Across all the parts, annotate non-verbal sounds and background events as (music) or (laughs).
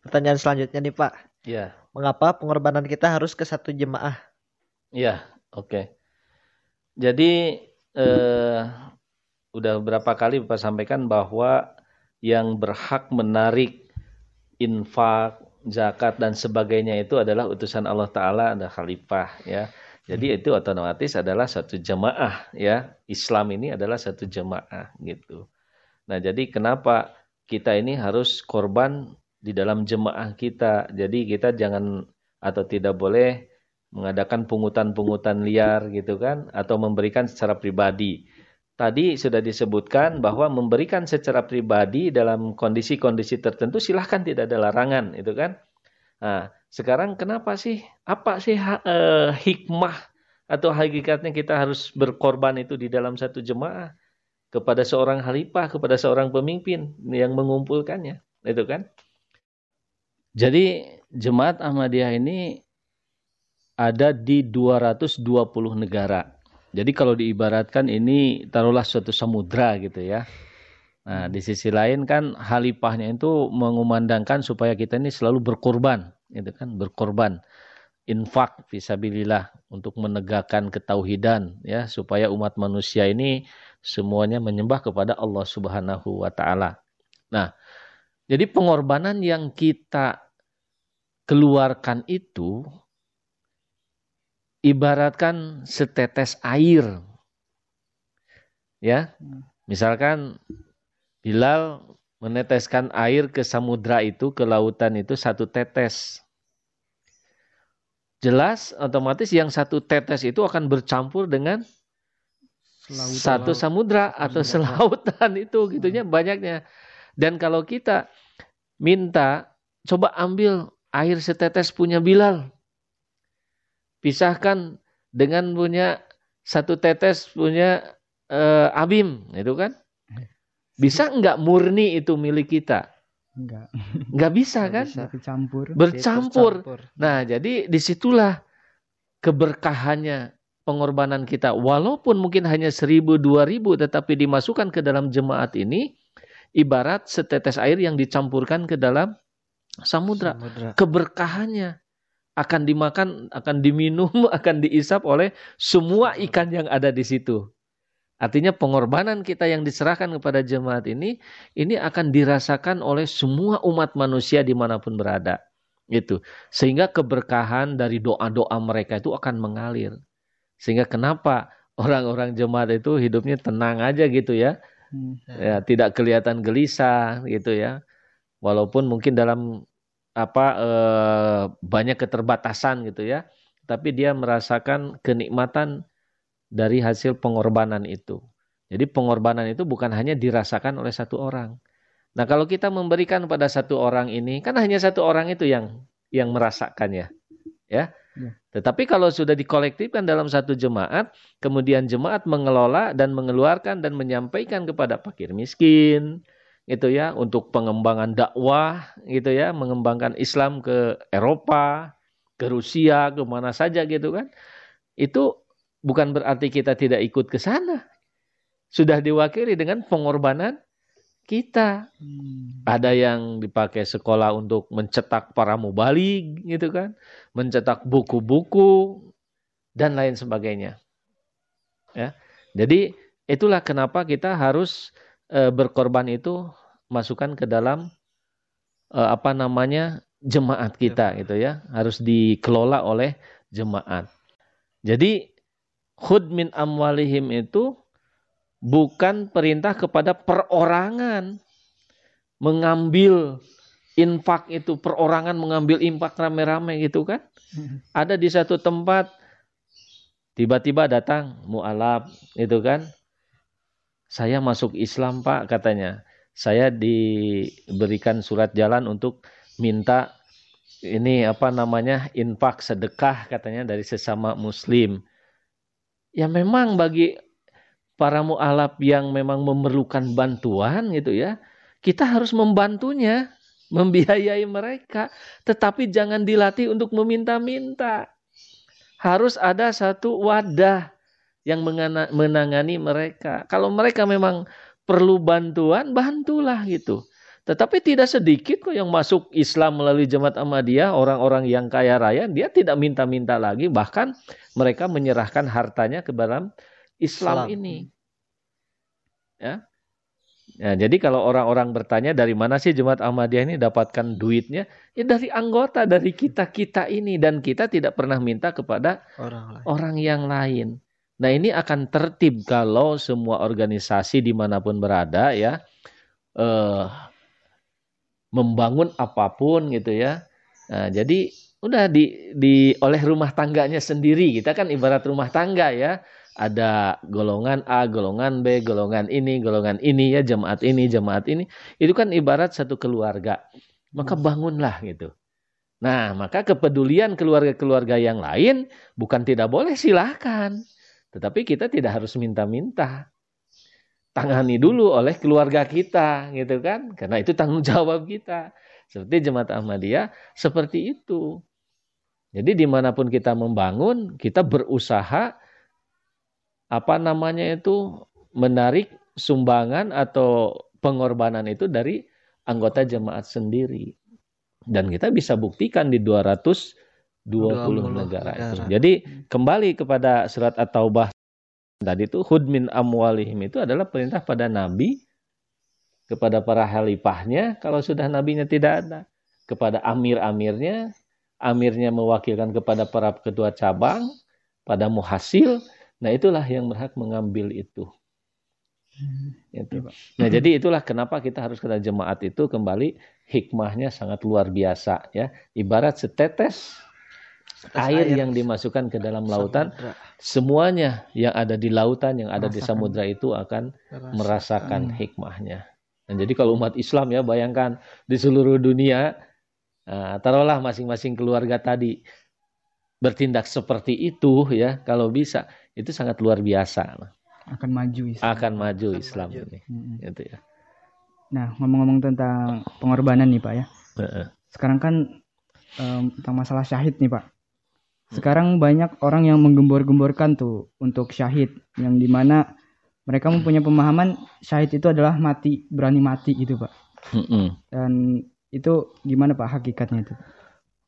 Pertanyaan selanjutnya nih Pak. Iya. Mengapa pengorbanan kita harus ke satu jemaah? Iya, oke. Okay. Jadi eh, udah berapa kali Bapak sampaikan bahwa yang berhak menarik infak, zakat dan sebagainya itu adalah utusan Allah Taala ada khalifah ya. Jadi hmm. itu otomatis adalah satu jemaah ya. Islam ini adalah satu jemaah gitu. Nah, jadi kenapa kita ini harus korban di dalam jemaah kita. Jadi kita jangan atau tidak boleh mengadakan pungutan-pungutan liar gitu kan atau memberikan secara pribadi. Tadi sudah disebutkan bahwa memberikan secara pribadi dalam kondisi-kondisi tertentu silahkan tidak ada larangan itu kan. Nah, sekarang kenapa sih apa sih uh, hikmah atau hakikatnya kita harus berkorban itu di dalam satu jemaah kepada seorang khalifah, kepada seorang pemimpin yang mengumpulkannya, itu kan? Jadi jemaat Ahmadiyah ini ada di 220 negara. Jadi kalau diibaratkan ini taruhlah suatu samudra gitu ya. Nah, di sisi lain kan halifahnya itu mengumandangkan supaya kita ini selalu berkorban, gitu kan, berkorban. Infak fisabilillah untuk menegakkan ketauhidan ya supaya umat manusia ini semuanya menyembah kepada Allah Subhanahu wa taala. Nah, jadi pengorbanan yang kita keluarkan itu ibaratkan setetes air. Ya. Misalkan Bilal meneteskan air ke samudra itu, ke lautan itu satu tetes. Jelas otomatis yang satu tetes itu akan bercampur dengan Selautan, satu samudra atau selautan itu gitunya hmm. banyaknya. Dan kalau kita minta coba ambil air setetes punya Bilal. Pisahkan dengan punya satu tetes punya uh, Abim, itu kan? Bisa enggak murni itu milik kita? Enggak. Enggak bisa kan? Bisa bercampur. Bercampur. Nah, jadi di situlah keberkahannya pengorbanan kita. Walaupun mungkin hanya seribu, dua ribu, tetapi dimasukkan ke dalam jemaat ini, ibarat setetes air yang dicampurkan ke dalam samudra. samudra. Keberkahannya akan dimakan, akan diminum, (laughs) akan diisap oleh semua ikan yang ada di situ. Artinya pengorbanan kita yang diserahkan kepada jemaat ini, ini akan dirasakan oleh semua umat manusia di mana pun berada. Itu sehingga keberkahan dari doa-doa mereka itu akan mengalir. Sehingga kenapa orang-orang jemaat itu hidupnya tenang aja gitu ya, Hmm. Ya, tidak kelihatan gelisah gitu ya. Walaupun mungkin dalam apa eh, banyak keterbatasan gitu ya, tapi dia merasakan kenikmatan dari hasil pengorbanan itu. Jadi pengorbanan itu bukan hanya dirasakan oleh satu orang. Nah, kalau kita memberikan pada satu orang ini, kan hanya satu orang itu yang yang merasakannya. Ya. Ya. Tetapi kalau sudah dikolektifkan dalam satu jemaat, kemudian jemaat mengelola dan mengeluarkan dan menyampaikan kepada fakir miskin, gitu ya, untuk pengembangan dakwah, gitu ya, mengembangkan Islam ke Eropa, ke Rusia, ke mana saja gitu kan. Itu bukan berarti kita tidak ikut ke sana. Sudah diwakili dengan pengorbanan kita. Hmm. Ada yang dipakai sekolah untuk mencetak para mubalik gitu kan, mencetak buku-buku dan lain sebagainya. Ya. Jadi itulah kenapa kita harus e, berkorban itu masukkan ke dalam e, apa namanya jemaat kita gitu ya, harus dikelola oleh jemaat. Jadi khud min amwalihim itu bukan perintah kepada perorangan mengambil infak itu perorangan mengambil infak rame-rame gitu kan? (laughs) Ada di satu tempat tiba-tiba datang mualaf itu kan? Saya masuk Islam pak katanya. Saya diberikan surat jalan untuk minta ini apa namanya infak sedekah katanya dari sesama muslim. Ya memang bagi para mu'alaf yang memang memerlukan bantuan gitu ya, kita harus membantunya, membiayai mereka, tetapi jangan dilatih untuk meminta-minta. Harus ada satu wadah yang menangani mereka. Kalau mereka memang perlu bantuan, bantulah gitu. Tetapi tidak sedikit kok yang masuk Islam melalui jemaat Ahmadiyah, orang-orang yang kaya raya, dia tidak minta-minta lagi, bahkan mereka menyerahkan hartanya ke dalam Islam Salam. ini. Ya. Ya, jadi kalau orang-orang bertanya dari mana sih jemaat Ahmadiyah ini dapatkan duitnya, ya dari anggota, dari kita-kita ini dan kita tidak pernah minta kepada orang, lain. orang yang lain. Nah ini akan tertib kalau semua organisasi di mana pun berada ya eh, membangun apa pun gitu ya. Nah, jadi udah di di oleh rumah tangganya sendiri. Kita kan ibarat rumah tangga ya. Ada golongan A, golongan B, golongan ini, golongan ini ya, jemaat ini, jemaat ini. Itu kan ibarat satu keluarga. Maka hmm. bangunlah gitu. Nah, maka kepedulian keluarga-keluarga yang lain bukan tidak boleh silahkan. Tetapi kita tidak harus minta-minta tangani dulu oleh keluarga kita gitu kan karena itu tanggung jawab kita seperti jemaat Ahmadiyah seperti itu jadi di mana pun kita membangun kita berusaha apa namanya itu menarik sumbangan atau pengorbanan itu dari anggota jemaat sendiri. Dan kita bisa buktikan di 220 20 negara itu. Jadi kembali kepada surat At-Taubah Tadi itu hudmin amwalihim itu adalah perintah pada nabi kepada para halifahnya kalau sudah nabinya tidak ada, kepada amir-amirnya, amirnya mewakilkan kepada para ketua cabang, pada muhasil, nah itulah yang berhak mengambil itu. Itu. Nah, jadi itulah kenapa kita harus kena jemaat itu kembali hikmahnya sangat luar biasa ya. Ibarat setetes air, air yang dimasukkan ke dalam lautan, samudra. semuanya yang ada di lautan, yang ada merasakan. di samudra itu akan merasakan, merasakan hikmahnya. Dan jadi kalau umat Islam ya bayangkan di seluruh dunia, nah, taruhlah masing-masing keluarga tadi bertindak seperti itu ya, kalau bisa itu sangat luar biasa. Akan maju Islam. Akan maju Islam maju. ini. Hmm. Itu ya. Nah ngomong-ngomong tentang pengorbanan nih Pak ya. Sekarang kan um, tentang masalah syahid nih Pak. Sekarang banyak orang yang menggembor-gemborkan tuh untuk syahid yang di mana mereka mempunyai pemahaman syahid itu adalah mati berani mati gitu pak. Dan itu gimana pak hakikatnya itu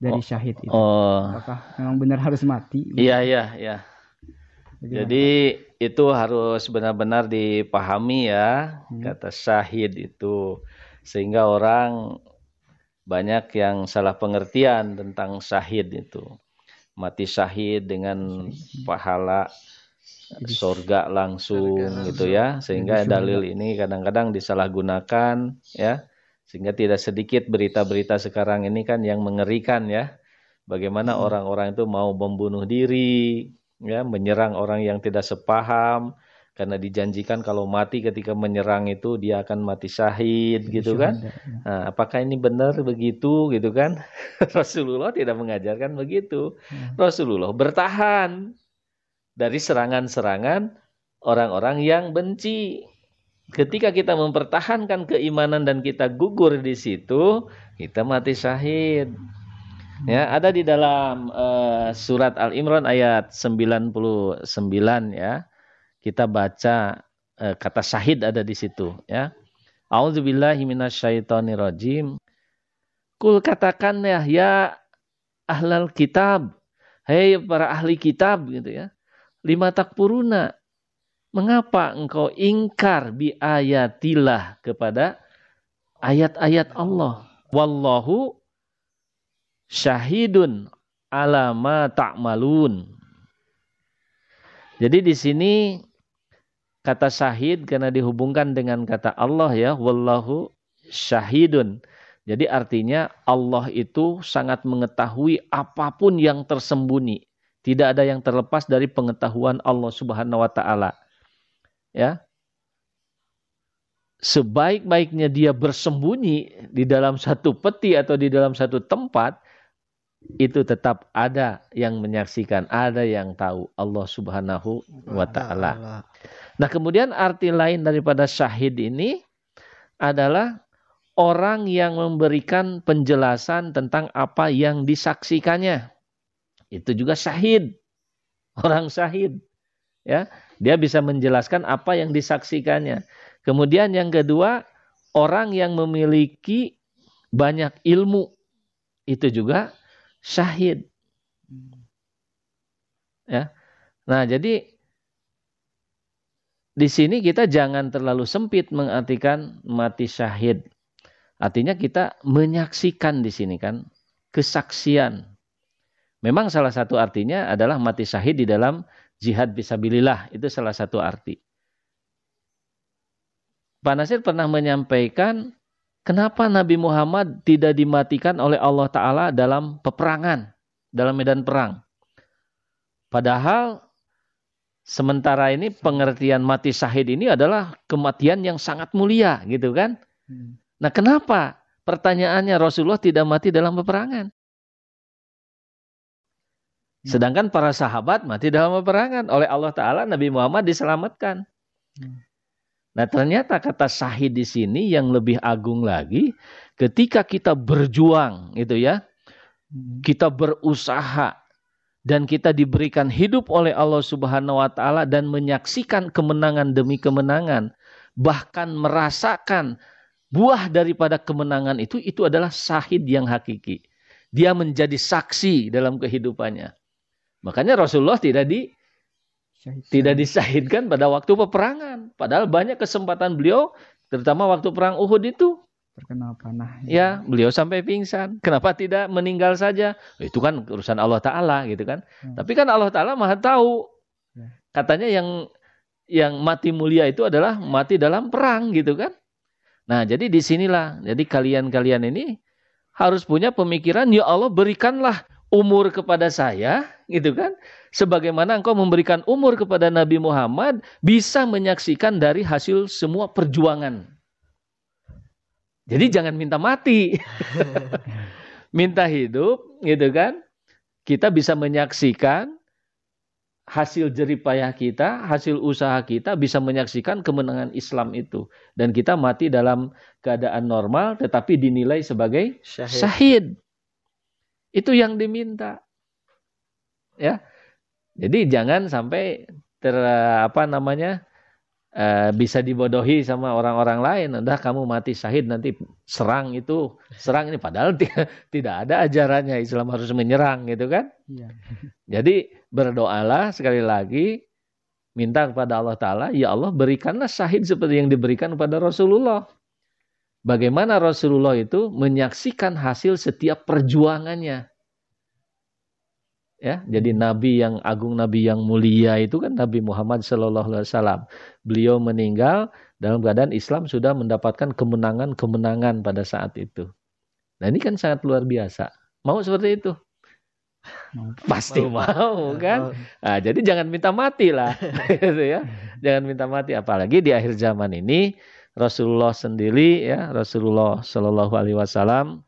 dari oh, syahid itu? Oh. Apakah memang benar harus mati? Iya iya iya. Jadi itu harus benar-benar dipahami ya hmm. kata syahid itu sehingga orang banyak yang salah pengertian tentang syahid itu mati syahid dengan pahala surga langsung gitu ya sehingga dalil ini kadang-kadang disalahgunakan ya sehingga tidak sedikit berita-berita sekarang ini kan yang mengerikan ya bagaimana hmm. orang-orang itu mau membunuh diri ya menyerang orang yang tidak sepaham karena dijanjikan kalau mati ketika menyerang itu dia akan mati syahid gitu kan. Ya. Nah, apakah ini benar begitu gitu kan? (laughs) Rasulullah tidak mengajarkan begitu. Hmm. Rasulullah bertahan dari serangan-serangan orang-orang yang benci. Ketika kita mempertahankan keimanan dan kita gugur di situ, kita mati syahid. Ya, ada di dalam uh, surat Al-Imran ayat 99 ya kita baca eh, kata syahid ada di situ ya. Auzubillahi minasyaitonirrajim. Kul katakan ya ya ahlal kitab. Hei para ahli kitab gitu ya. Lima takpuruna. Mengapa engkau ingkar bi ayatillah kepada ayat-ayat Allah? Wallahu syahidun alama ta'malun. Jadi di sini kata syahid karena dihubungkan dengan kata Allah ya wallahu syahidun. Jadi artinya Allah itu sangat mengetahui apa pun yang tersembunyi. Tidak ada yang terlepas dari pengetahuan Allah Subhanahu wa taala. Ya. Sebaik-baiknya dia bersembunyi di dalam satu peti atau di dalam satu tempat, itu tetap ada yang menyaksikan, ada yang tahu Allah Subhanahu wa taala. Nah, kemudian arti lain daripada syahid ini adalah orang yang memberikan penjelasan tentang apa yang disaksikannya. Itu juga syahid. Orang syahid. Ya, dia bisa menjelaskan apa yang disaksikannya. Kemudian yang kedua, orang yang memiliki banyak ilmu itu juga syahid. Ya. Nah, jadi di sini kita jangan terlalu sempit mengartikan mati syahid. Artinya kita menyaksikan di sini kan kesaksian. Memang salah satu artinya adalah mati syahid di dalam jihad bisabilillah. Itu salah satu arti. Pak Nasir pernah menyampaikan kenapa Nabi Muhammad tidak dimatikan oleh Allah Ta'ala dalam peperangan, dalam medan perang. Padahal sementara ini pengertian mati syahid ini adalah kematian yang sangat mulia gitu kan. Hmm. Nah kenapa pertanyaannya Rasulullah tidak mati dalam peperangan? Hmm. Sedangkan para sahabat mati dalam peperangan oleh Allah Ta'ala Nabi Muhammad diselamatkan. Hmm. Nah ternyata kata sahid di sini yang lebih agung lagi ketika kita berjuang gitu ya. Hmm. Kita berusaha dan kita diberikan hidup oleh Allah Subhanahu wa taala dan menyaksikan kemenangan demi kemenangan, bahkan merasakan buah daripada kemenangan itu itu adalah sahid yang hakiki. Dia menjadi saksi dalam kehidupannya. Makanya Rasulullah tidak di tidak disahidkan pada waktu peperangan. Padahal banyak kesempatan beliau, terutama waktu perang Uhud itu. Terkena panah. Ya, beliau sampai pingsan. Kenapa tidak meninggal saja? Itu kan urusan Allah Ta'ala gitu kan. Hmm. Tapi kan Allah Ta'ala maha tahu. Ya. Katanya yang yang mati mulia itu adalah mati dalam perang gitu kan. Nah jadi di sinilah. Jadi kalian-kalian ini harus punya pemikiran, ya Allah berikanlah umur kepada saya, gitu kan? Sebagaimana engkau memberikan umur kepada Nabi Muhammad, bisa menyaksikan dari hasil semua perjuangan. Jadi jangan minta mati. (laughs) minta hidup, gitu kan? Kita bisa menyaksikan hasil jeripayah kita, hasil usaha kita bisa menyaksikan kemenangan Islam itu. Dan kita mati dalam keadaan normal tetapi dinilai sebagai syahid. syahid. Itu yang diminta. Ya. Jadi jangan sampai ter apa namanya? Uh, bisa dibodohi sama orang-orang lain. Udah kamu mati syahid nanti serang itu serang ini padahal (laughs) tidak ada ajarannya Islam harus menyerang gitu kan? Ya. (laughs) Jadi berdoalah sekali lagi minta kepada Allah Taala, ya Allah berikanlah syahid seperti yang diberikan kepada Rasulullah. Bagaimana Rasulullah itu menyaksikan hasil setiap perjuangannya. Ya, jadi nabi yang agung, nabi yang mulia itu kan Nabi Muhammad Shallallahu alaihi wasallam. Beliau meninggal dalam keadaan Islam sudah mendapatkan kemenangan-kemenangan pada saat itu. Nah, ini kan sangat luar biasa. Mau seperti itu? Pasti mau, mau kan? Nah, jadi jangan minta mati lah, (laughs) gitu ya. Jangan minta mati apalagi di akhir zaman ini Rasulullah sendiri ya Rasulullah Shallallahu Alaihi Wasallam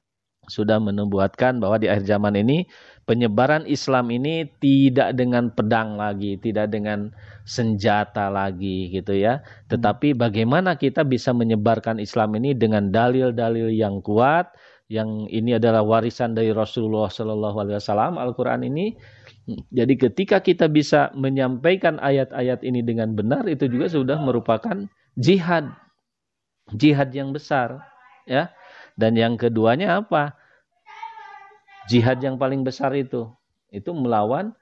sudah menubuatkan bahwa di akhir zaman ini penyebaran Islam ini tidak dengan pedang lagi, tidak dengan senjata lagi gitu ya. Tetapi bagaimana kita bisa menyebarkan Islam ini dengan dalil-dalil yang kuat, yang ini adalah warisan dari Rasulullah Shallallahu Alaihi Wasallam Al-Quran ini. Jadi ketika kita bisa menyampaikan ayat-ayat ini dengan benar, itu juga sudah merupakan jihad jihad yang besar ya dan yang keduanya apa jihad yang paling besar itu itu melawan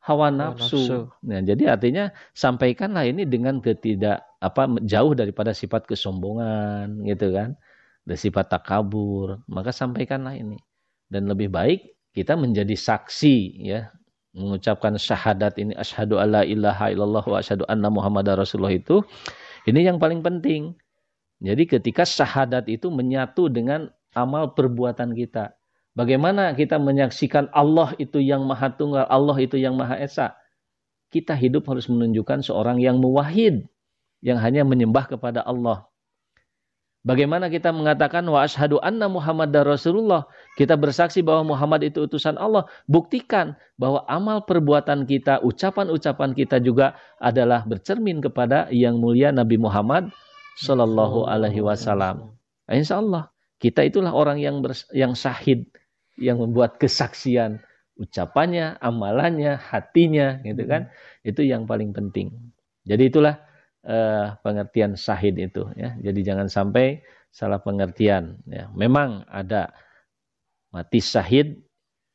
hawa nafsu. nafsu. Nah, jadi artinya sampaikanlah ini dengan ketidak apa jauh daripada sifat kesombongan gitu kan. Dan sifat takabur, maka sampaikanlah ini. Dan lebih baik kita menjadi saksi ya mengucapkan syahadat ini asyhadu alla ilaha illallah wa asyhadu anna muhammadar rasulullah itu ini yang paling penting jadi ketika syahadat itu menyatu dengan amal perbuatan kita. Bagaimana kita menyaksikan Allah itu yang maha tunggal, Allah itu yang maha esa. Kita hidup harus menunjukkan seorang yang muwahid, yang hanya menyembah kepada Allah. Bagaimana kita mengatakan wa ashadu anna Muhammad Rasulullah. Kita bersaksi bahwa Muhammad itu utusan Allah. Buktikan bahwa amal perbuatan kita, ucapan-ucapan kita juga adalah bercermin kepada yang mulia Nabi Muhammad Sallallahu Alaihi Wasallam. Insya Allah kita itulah orang yang bers yang sahid, yang membuat kesaksian ucapannya, amalannya, hatinya, gitu kan? Itu yang paling penting. Jadi itulah uh, pengertian syahid itu ya. Jadi jangan sampai salah pengertian ya. Memang ada mati syahid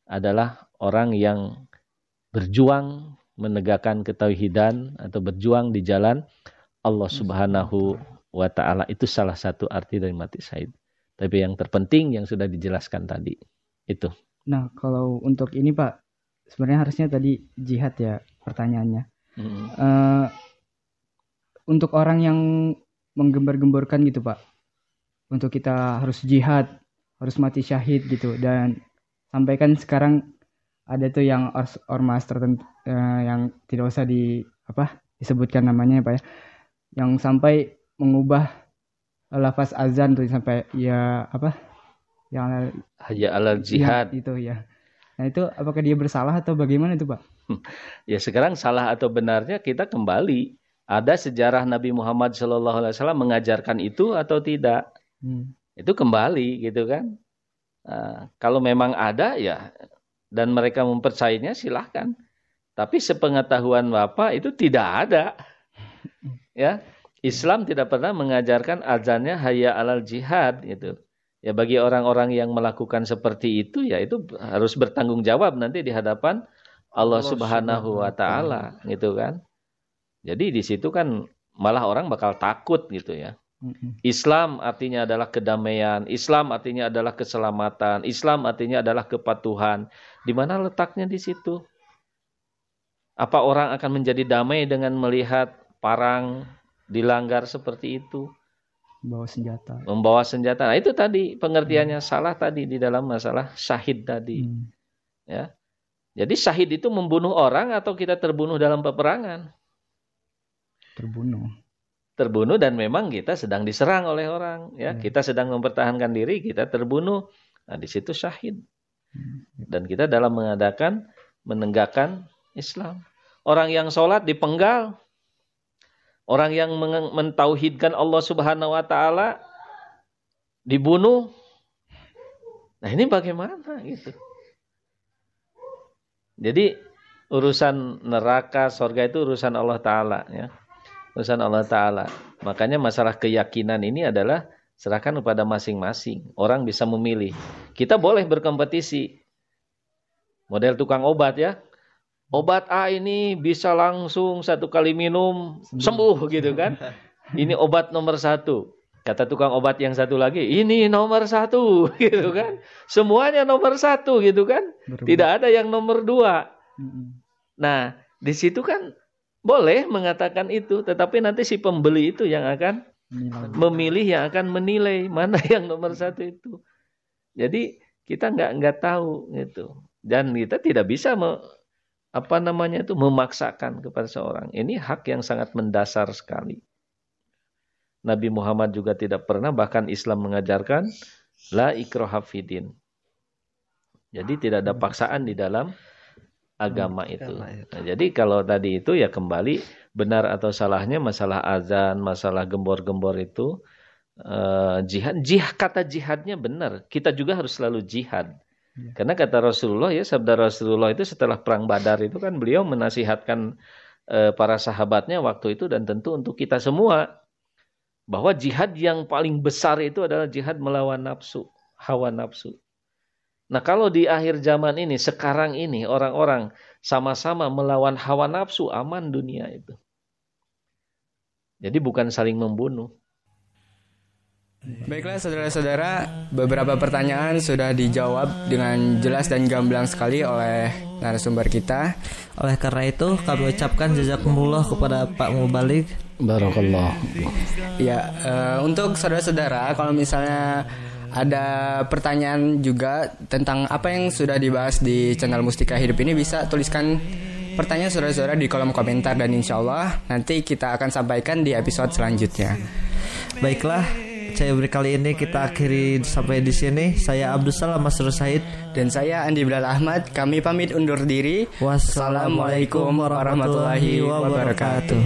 adalah orang yang berjuang menegakkan ketauhidan atau berjuang di jalan Allah Subhanahu wa taala itu salah satu arti dari mati syahid. Tapi yang terpenting yang sudah dijelaskan tadi itu. Nah, kalau untuk ini Pak, sebenarnya harusnya tadi jihad ya pertanyaannya. Hmm. Uh, untuk orang yang menggembar-gemborkan gitu Pak, untuk kita harus jihad, harus mati syahid gitu dan sampaikan sekarang ada tuh yang or ormas tertentu uh, yang tidak usah di apa disebutkan namanya ya Pak ya, yang sampai mengubah lafaz azan tuh sampai ya apa yang hanya alal jihad itu ya. Nah itu apakah dia bersalah atau bagaimana itu pak? Ya sekarang salah atau benarnya kita kembali. Ada sejarah Nabi Muhammad SAW mengajarkan itu atau tidak? Hmm. itu kembali gitu kan? Nah, kalau memang ada ya dan mereka mempercayainya silahkan. Tapi sepengetahuan bapak itu tidak ada. Ya Islam tidak pernah mengajarkan azannya haya alal jihad gitu. Ya bagi orang-orang yang melakukan seperti itu ya itu harus bertanggung jawab nanti di hadapan Allah, Subhanahu wa taala gitu kan. Jadi di situ kan malah orang bakal takut gitu ya. Islam artinya adalah kedamaian, Islam artinya adalah keselamatan, Islam artinya adalah kepatuhan. Di mana letaknya di situ? Apa orang akan menjadi damai dengan melihat parang, dilanggar seperti itu. Membawa senjata. Membawa senjata. Nah, itu tadi pengertiannya hmm. salah tadi di dalam masalah syahid tadi. Hmm. Ya. Jadi syahid itu membunuh orang atau kita terbunuh dalam peperangan? Terbunuh. Terbunuh dan memang kita sedang diserang oleh orang, ya. Hmm. Kita sedang mempertahankan diri, kita terbunuh. Nah, di situ syahid. Hmm. Dan kita dalam mengadakan menegakkan Islam. Orang yang sholat dipenggal, Orang yang mentauhidkan Allah Subhanahu wa taala dibunuh. Nah, ini bagaimana gitu. Jadi urusan neraka, sorga itu urusan Allah taala ya. Urusan Allah taala. Makanya masalah keyakinan ini adalah serahkan kepada masing-masing. Orang bisa memilih. Kita boleh berkompetisi. Model tukang obat ya obat A ini bisa langsung satu kali minum sembuh gitu kan. (laughs) Ini obat nomor satu. Kata tukang obat yang satu lagi, ini nomor satu (laughs) gitu kan. Semuanya nomor satu gitu kan. Tidak ada yang nomor dua. Nah, di situ kan boleh mengatakan itu, tetapi nanti si pembeli itu yang akan memilih, yang akan menilai mana (laughs) yang nomor satu itu. Jadi kita nggak nggak tahu gitu, dan kita tidak bisa apa namanya itu memaksakan kepada seorang. Ini hak yang sangat mendasar sekali. Nabi Muhammad juga tidak pernah bahkan Islam mengajarkan la ikraha fidin. Jadi tidak ada paksaan di dalam agama itu. Nah, jadi kalau tadi itu ya kembali benar atau salahnya masalah azan, masalah gembor-gembor itu uh, jihad. Jihad kata jihadnya benar. Kita juga harus selalu jihad. Ya. Karena kata Rasulullah ya sabda Rasulullah itu setelah perang Badar itu kan beliau menasihatkan e, para sahabatnya waktu itu dan tentu untuk kita semua bahwa jihad yang paling besar itu adalah jihad melawan nafsu, hawa nafsu. Nah, kalau di akhir zaman ini sekarang ini orang-orang sama-sama melawan hawa nafsu aman dunia itu. Jadi bukan saling membunuh. Baiklah saudara-saudara, beberapa pertanyaan sudah dijawab dengan jelas dan gamblang sekali oleh narasumber kita. Oleh karena itu, kami ucapkan jazakumullah kepada Pak Mubalik. Barakallah. Ya, uh, untuk saudara-saudara, kalau misalnya ada pertanyaan juga tentang apa yang sudah dibahas di channel Mustika Hidup ini bisa tuliskan pertanyaan saudara-saudara di kolom komentar dan insya Allah nanti kita akan sampaikan di episode selanjutnya. Baiklah, saya beri kali ini kita akhiri sampai di sini. Saya Abdul Salam Masrur Said dan saya Andi Bilal Ahmad. Kami pamit undur diri. Wassalamualaikum warahmatullahi wabarakatuh.